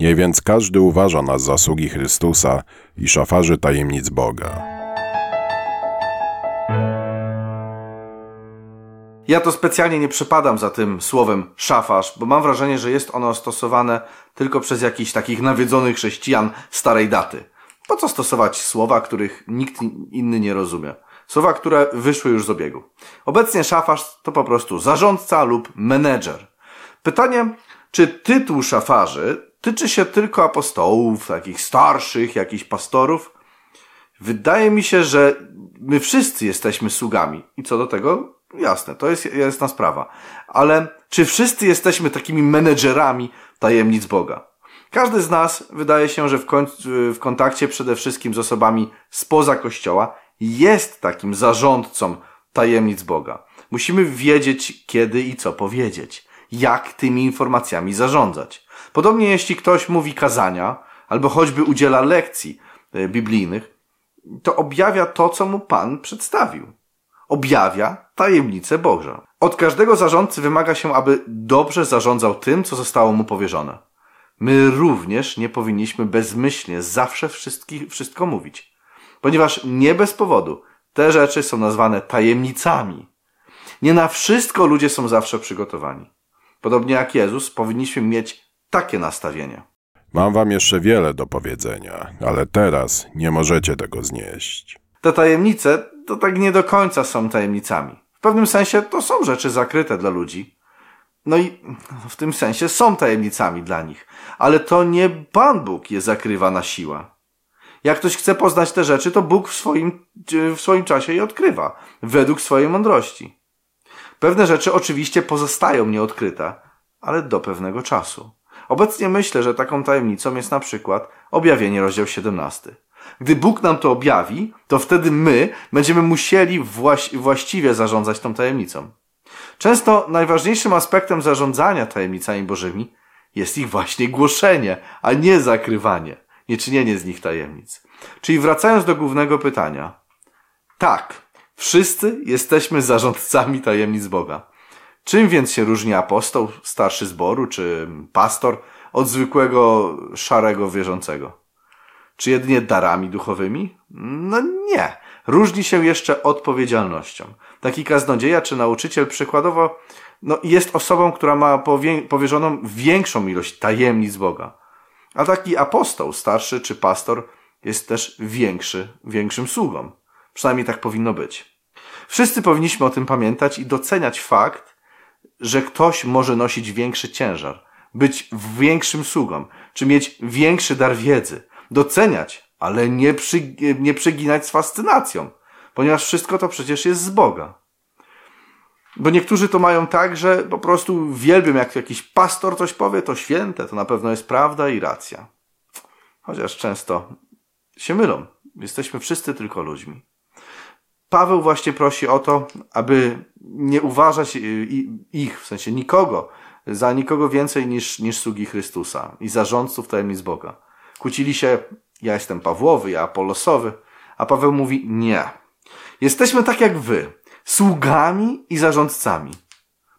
Nie więc każdy uważa nas za sługi Chrystusa i szafarzy tajemnic Boga. Ja to specjalnie nie przepadam za tym słowem szafarz, bo mam wrażenie, że jest ono stosowane tylko przez jakichś takich nawiedzonych chrześcijan starej daty. Po co stosować słowa, których nikt inny nie rozumie? Słowa, które wyszły już z obiegu. Obecnie szafarz to po prostu zarządca lub menedżer. Pytanie, czy tytuł szafarzy tyczy się tylko apostołów, takich starszych, jakichś pastorów? Wydaje mi się, że my wszyscy jesteśmy sługami. I co do tego? Jasne, to jest jasna sprawa. Ale czy wszyscy jesteśmy takimi menedżerami tajemnic Boga? Każdy z nas wydaje się, że w, w kontakcie przede wszystkim z osobami spoza Kościoła jest takim zarządcą tajemnic Boga. Musimy wiedzieć, kiedy i co powiedzieć, jak tymi informacjami zarządzać. Podobnie jeśli ktoś mówi kazania, albo choćby udziela lekcji e, biblijnych, to objawia to, co mu Pan przedstawił. Objawia tajemnicę Bożą. Od każdego zarządcy wymaga się, aby dobrze zarządzał tym, co zostało mu powierzone. My również nie powinniśmy bezmyślnie zawsze wszystko mówić, ponieważ nie bez powodu te rzeczy są nazwane tajemnicami. Nie na wszystko ludzie są zawsze przygotowani. Podobnie jak Jezus, powinniśmy mieć takie nastawienie. Mam wam jeszcze wiele do powiedzenia, ale teraz nie możecie tego znieść. Te tajemnice to tak nie do końca są tajemnicami. W pewnym sensie to są rzeczy zakryte dla ludzi. No i w tym sensie są tajemnicami dla nich. Ale to nie Pan Bóg je zakrywa na siłę. Jak ktoś chce poznać te rzeczy, to Bóg w swoim, w swoim czasie je odkrywa, według swojej mądrości. Pewne rzeczy oczywiście pozostają nieodkryte, ale do pewnego czasu. Obecnie myślę, że taką tajemnicą jest na przykład objawienie rozdział 17. Gdy Bóg nam to objawi, to wtedy my będziemy musieli właś właściwie zarządzać tą tajemnicą. Często najważniejszym aspektem zarządzania tajemnicami Bożymi jest ich właśnie głoszenie, a nie zakrywanie, nie czynienie z nich tajemnic. Czyli wracając do głównego pytania. Tak, wszyscy jesteśmy zarządcami tajemnic Boga. Czym więc się różni apostoł, starszy zboru czy pastor od zwykłego szarego wierzącego? Czy jedynie darami duchowymi? No nie. Różni się jeszcze odpowiedzialnością. Taki kaznodzieja czy nauczyciel przykładowo no, jest osobą, która ma powierzoną większą ilość tajemnic Boga. A taki apostoł, starszy czy pastor jest też większy, większym sługą. Przynajmniej tak powinno być. Wszyscy powinniśmy o tym pamiętać i doceniać fakt, że ktoś może nosić większy ciężar, być większym sługą, czy mieć większy dar wiedzy, doceniać, ale nie, przy, nie przeginać z fascynacją, ponieważ wszystko to przecież jest z Boga. Bo niektórzy to mają tak, że po prostu wielbią, jak jakiś pastor coś powie, to święte, to na pewno jest prawda i racja. Chociaż często się mylą. Jesteśmy wszyscy tylko ludźmi. Paweł właśnie prosi o to, aby nie uważać ich, w sensie nikogo, za nikogo więcej niż, niż sługi Chrystusa i zarządców tajemnic Boga. Kłócili się, ja jestem Pawłowy, ja Apolosowy, a Paweł mówi nie. Jesteśmy tak jak wy, sługami i zarządcami.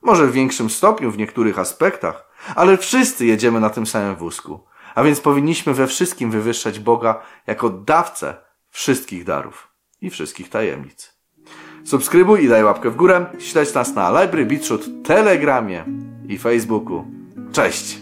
Może w większym stopniu w niektórych aspektach, ale wszyscy jedziemy na tym samym wózku, a więc powinniśmy we wszystkim wywyższać Boga jako dawcę wszystkich darów i wszystkich tajemnic. Subskrybuj i daj łapkę w górę. Śledź nas na Library Beatshoot, Telegramie i Facebooku. Cześć!